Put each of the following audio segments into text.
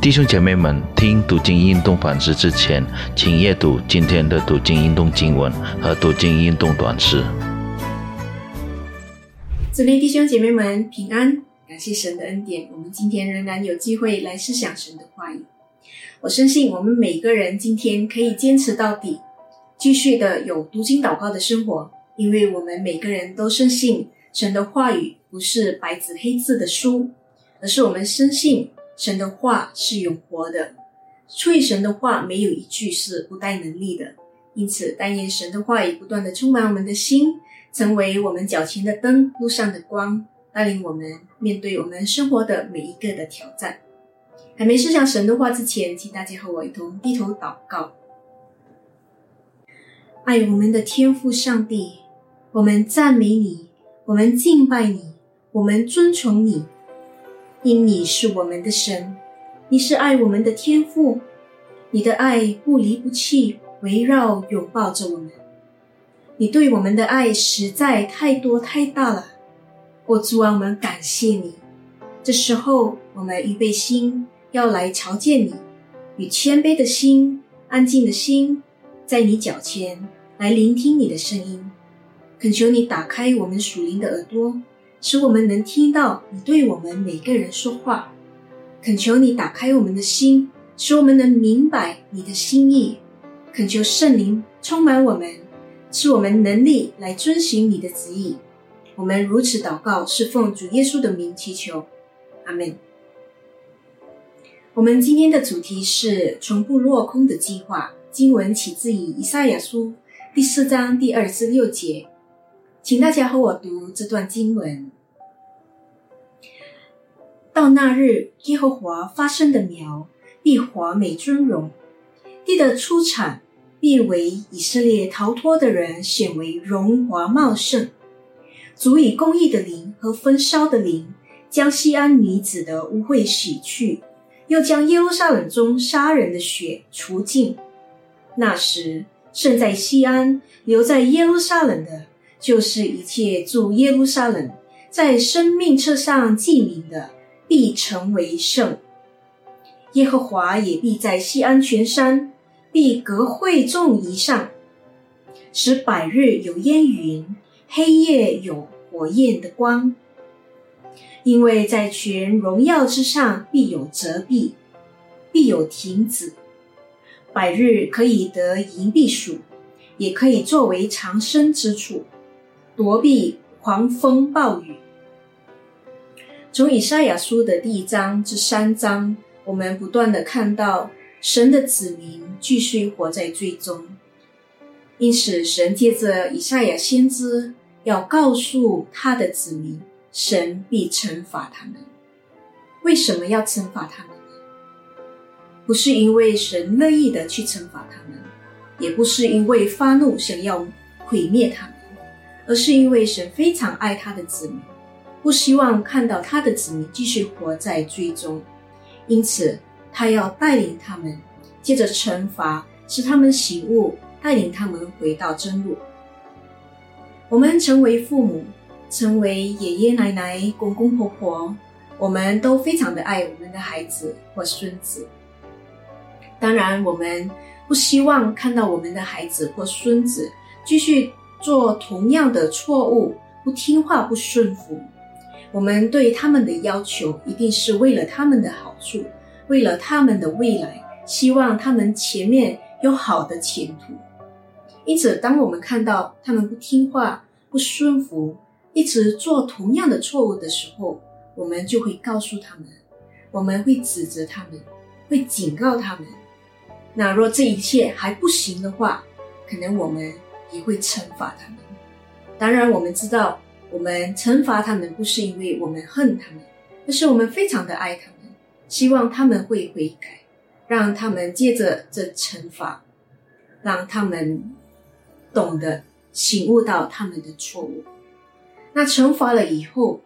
弟兄姐妹们，听读经运动反思之前，请阅读今天的读经运动经文和读经运动短诗。祝灵弟兄姐妹们平安，感谢神的恩典，我们今天仍然有机会来思想神的话语。我相信我们每个人今天可以坚持到底，继续的有读经祷告的生活，因为我们每个人都深信神的话语不是白纸黑字的书，而是我们深信。神的话是永活的，出于神的话没有一句是不带能力的。因此，但愿神的话语不断的充满我们的心，成为我们脚前的灯，路上的光，带领我们面对我们生活的每一个的挑战。还没思想神的话之前，请大家和我一同低头祷告。爱我们的天父上帝，我们赞美你，我们敬拜你，我们尊崇你。因你是我们的神，你是爱我们的天父，你的爱不离不弃，围绕拥抱着我们。你对我们的爱实在太多太大了，我主啊，我们感谢你。这时候，我们预备心要来朝见你，与谦卑的心、安静的心，在你脚前来聆听你的声音，恳求你打开我们属灵的耳朵。使我们能听到你对我们每个人说话，恳求你打开我们的心，使我们能明白你的心意。恳求圣灵充满我们，使我们能力来遵行你的旨意。我们如此祷告，是奉主耶稣的名祈求，阿门。我们今天的主题是从不落空的计划。经文起自于以赛亚书第四章第二至六节。请大家和我读这段经文。到那日，耶和华发生的苗必华美尊荣，地的出产必为以色列逃脱的人显为荣华茂盛，足以公义的灵和焚烧的灵将西安女子的污秽洗去，又将耶路撒冷中杀人的血除尽。那时，剩在西安、留在耶路撒冷的。就是一切住耶路撒冷，在生命册上记名的，必成为圣。耶和华也必在西安全山，必隔会众以上，使百日有烟云，黑夜有火焰的光。因为在全荣耀之上，必有折臂，必有亭子。百日可以得银币数，也可以作为藏身之处。躲避狂风暴雨。从以赛亚书的第一章至三章，我们不断的看到神的子民继续活在最终。因此，神借着以赛亚先知要告诉他的子民，神必惩罚他们。为什么要惩罚他们呢？不是因为神乐意的去惩罚他们，也不是因为发怒想要毁灭他们。而是因为神非常爱他的子民，不希望看到他的子民继续活在罪中，因此他要带领他们，借着惩罚使他们醒悟，带领他们回到真路。我们成为父母，成为爷爷奶奶、公公婆婆，我们都非常的爱我们的孩子或孙子。当然，我们不希望看到我们的孩子或孙子继续。做同样的错误，不听话、不顺服，我们对他们的要求一定是为了他们的好处，为了他们的未来，希望他们前面有好的前途。因此，当我们看到他们不听话、不顺服，一直做同样的错误的时候，我们就会告诉他们，我们会指责他们，会警告他们。那若这一切还不行的话，可能我们。也会惩罚他们。当然，我们知道，我们惩罚他们不是因为我们恨他们，而是我们非常的爱他们，希望他们会悔改，让他们借着这惩罚，让他们懂得醒悟到他们的错误。那惩罚了以后，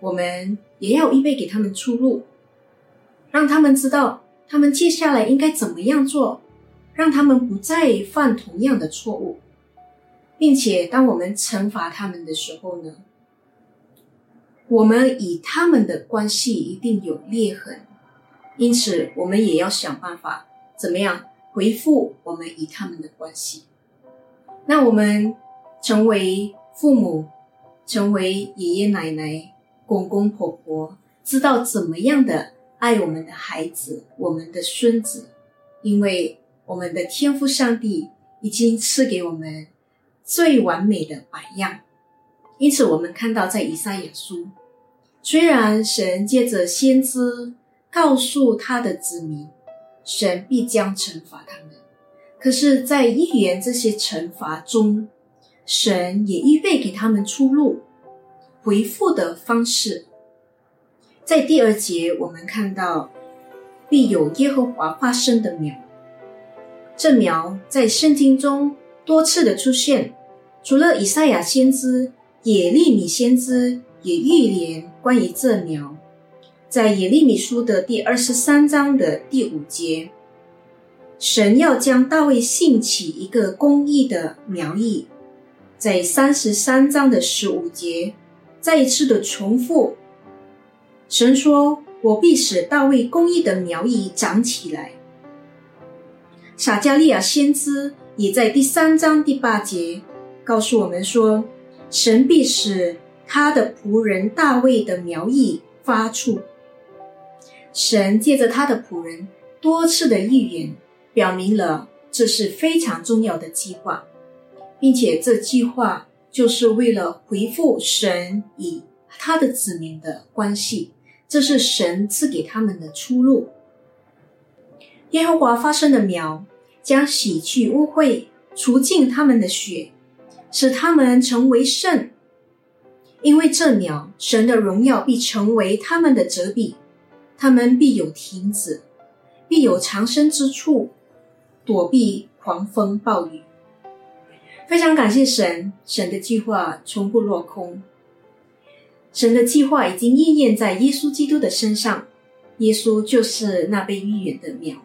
我们也要预备给他们出路，让他们知道他们接下来应该怎么样做，让他们不再犯同样的错误。并且，当我们惩罚他们的时候呢，我们与他们的关系一定有裂痕，因此我们也要想办法，怎么样回复我们与他们的关系。那我们成为父母，成为爷爷奶奶、公公婆婆，知道怎么样的爱我们的孩子、我们的孙子，因为我们的天父上帝已经赐给我们最完美的榜样。因此，我们看到在以赛亚书，虽然神借着先知告诉他的子民，神必将惩罚他们。可是，在预言这些惩罚中，神也预备给他们出路、回复的方式。在第二节，我们看到必有耶和华发生的苗。这苗在圣经中多次的出现，除了以赛亚先知、耶利米先知也预言关于这苗，在耶利米书的第二十三章的第五节。神要将大卫兴起一个公义的苗裔，在三十三章的十五节再一次的重复。神说：“我必使大卫公义的苗裔长起来。”撒加利亚先知也在第三章第八节告诉我们说：“神必使他的仆人大卫的苗裔发出。”神借着他的仆人多次的预言。表明了这是非常重要的计划，并且这计划就是为了回复神与他的子民的关系，这是神赐给他们的出路。耶和华发生的苗将洗去污秽，除尽他们的血，使他们成为圣。因为这苗，神的荣耀必成为他们的遮蔽，他们必有停止，必有藏身之处。躲避狂风暴雨，非常感谢神，神的计划从不落空。神的计划已经应验在耶稣基督的身上，耶稣就是那被预言的苗。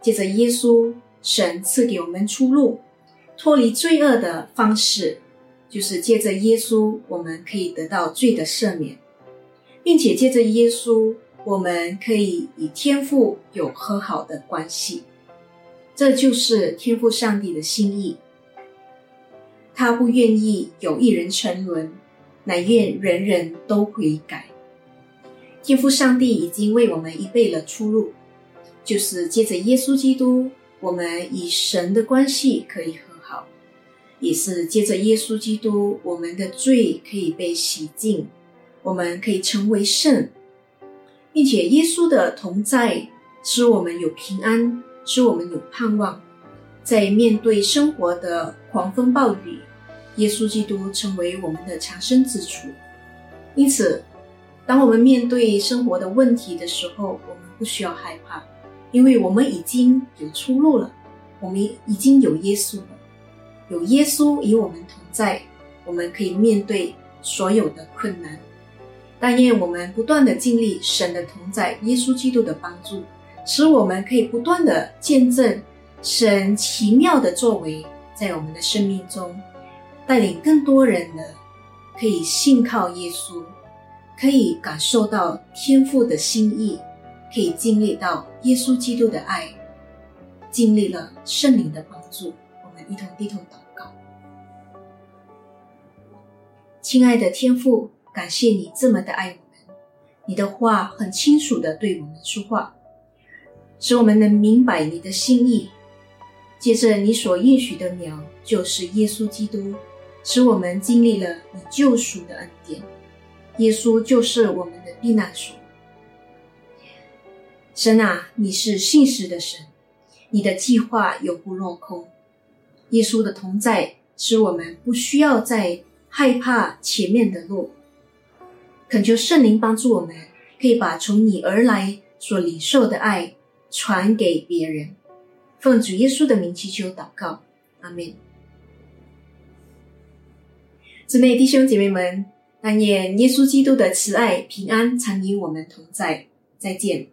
借着耶稣，神赐给我们出路，脱离罪恶的方式，就是借着耶稣，我们可以得到罪的赦免，并且借着耶稣，我们可以与天父有和好的关系。这就是天父上帝的心意，他不愿意有一人沉沦，乃愿人人都悔改。天父上帝已经为我们预备了出路，就是借着耶稣基督，我们与神的关系可以和；也是借着耶稣基督，我们的罪可以被洗净，我们可以成为圣，并且耶稣的同在使我们有平安。使我们有盼望，在面对生活的狂风暴雨，耶稣基督成为我们的藏身之处。因此，当我们面对生活的问题的时候，我们不需要害怕，因为我们已经有出路了。我们已经有耶稣，有耶稣与我们同在，我们可以面对所有的困难。但愿我们不断的经历神的同在，耶稣基督的帮助。使我们可以不断的见证神奇妙的作为，在我们的生命中，带领更多人的可以信靠耶稣，可以感受到天父的心意，可以经历到耶稣基督的爱，经历了圣灵的帮助。我们一同低头祷告，亲爱的天父，感谢你这么的爱我们，你的话很清楚的对我们说话。使我们能明白你的心意，接着你所应许的苗就是耶稣基督，使我们经历了你救赎的恩典。耶稣就是我们的避难所。神啊，你是信实的神，你的计划永不落空。耶稣的同在使我们不需要再害怕前面的路。恳求圣灵帮助我们，可以把从你而来所领受的爱。传给别人，奉主耶稣的名祈求祷告，阿门。姊妹弟兄姐妹们，但愿耶稣基督的慈爱平安常与我们同在。再见。